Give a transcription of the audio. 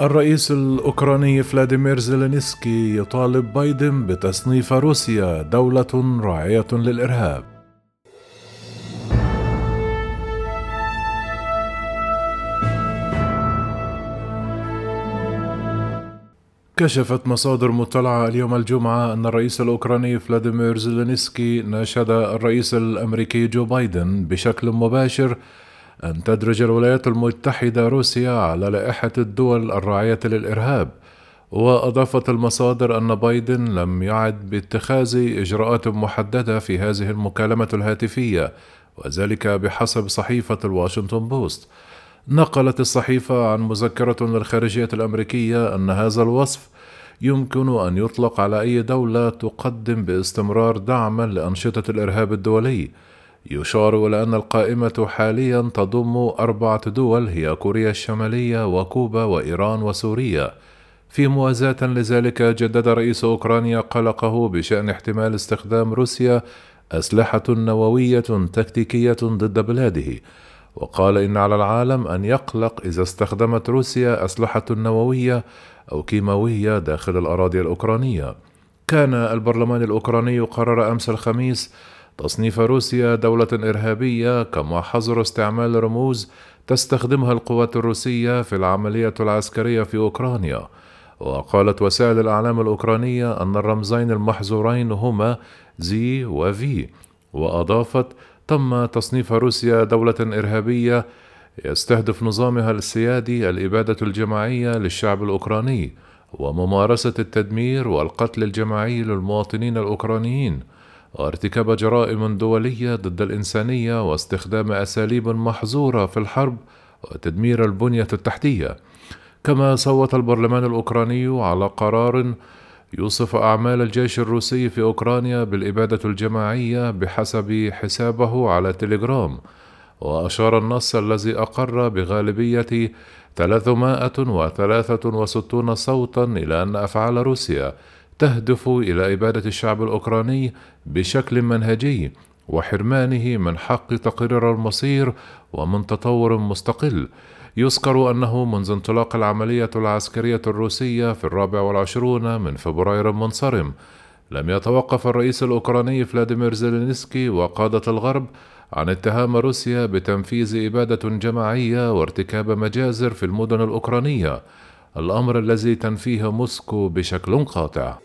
الرئيس الأوكراني فلاديمير زيلينسكي يطالب بايدن بتصنيف روسيا دولة راعية للإرهاب. كشفت مصادر مطلعة اليوم الجمعة أن الرئيس الأوكراني فلاديمير زيلينسكي ناشد الرئيس الأمريكي جو بايدن بشكل مباشر أن تدرج الولايات المتحدة روسيا على لائحة الدول الراعية للإرهاب وأضافت المصادر أن بايدن لم يعد باتخاذ إجراءات محددة في هذه المكالمة الهاتفية وذلك بحسب صحيفة الواشنطن بوست. نقلت الصحيفة عن مذكرة للخارجية الأمريكية أن هذا الوصف يمكن أن يطلق على أي دولة تقدم باستمرار دعما لأنشطة الإرهاب الدولي. يشار إلى أن القائمة حاليا تضم أربعة دول هي كوريا الشمالية وكوبا وإيران وسوريا. في موازاة لذلك جدد رئيس أوكرانيا قلقه بشأن احتمال استخدام روسيا أسلحة نووية تكتيكية ضد بلاده. وقال إن على العالم أن يقلق إذا استخدمت روسيا أسلحة نووية أو كيماوية داخل الأراضي الأوكرانية. كان البرلمان الأوكراني قرر أمس الخميس تصنيف روسيا دولة إرهابية كما حظر استعمال رموز تستخدمها القوات الروسية في العملية العسكرية في أوكرانيا. وقالت وسائل الإعلام الأوكرانية أن الرمزين المحظورين هما زي وفي وأضافت تم تصنيف روسيا دولة إرهابية يستهدف نظامها السيادي الإبادة الجماعية للشعب الأوكراني وممارسة التدمير والقتل الجماعي للمواطنين الأوكرانيين. وارتكاب جرائم دولية ضد الإنسانية واستخدام أساليب محظورة في الحرب وتدمير البنية التحتية. كما صوت البرلمان الأوكراني على قرار يوصف أعمال الجيش الروسي في أوكرانيا بالإبادة الجماعية بحسب حسابه على تليجرام. وأشار النص الذي أقر بغالبية 363 صوتا إلى أن أفعال روسيا تهدف إلى إبادة الشعب الأوكراني بشكل منهجي وحرمانه من حق تقرير المصير ومن تطور مستقل. يذكر أنه منذ انطلاق العملية العسكرية الروسية في الرابع والعشرون من فبراير المنصرم لم يتوقف الرئيس الأوكراني فلاديمير زيلينسكي وقادة الغرب عن اتهام روسيا بتنفيذ إبادة جماعية وارتكاب مجازر في المدن الأوكرانية الأمر الذي تنفيه موسكو بشكل قاطع.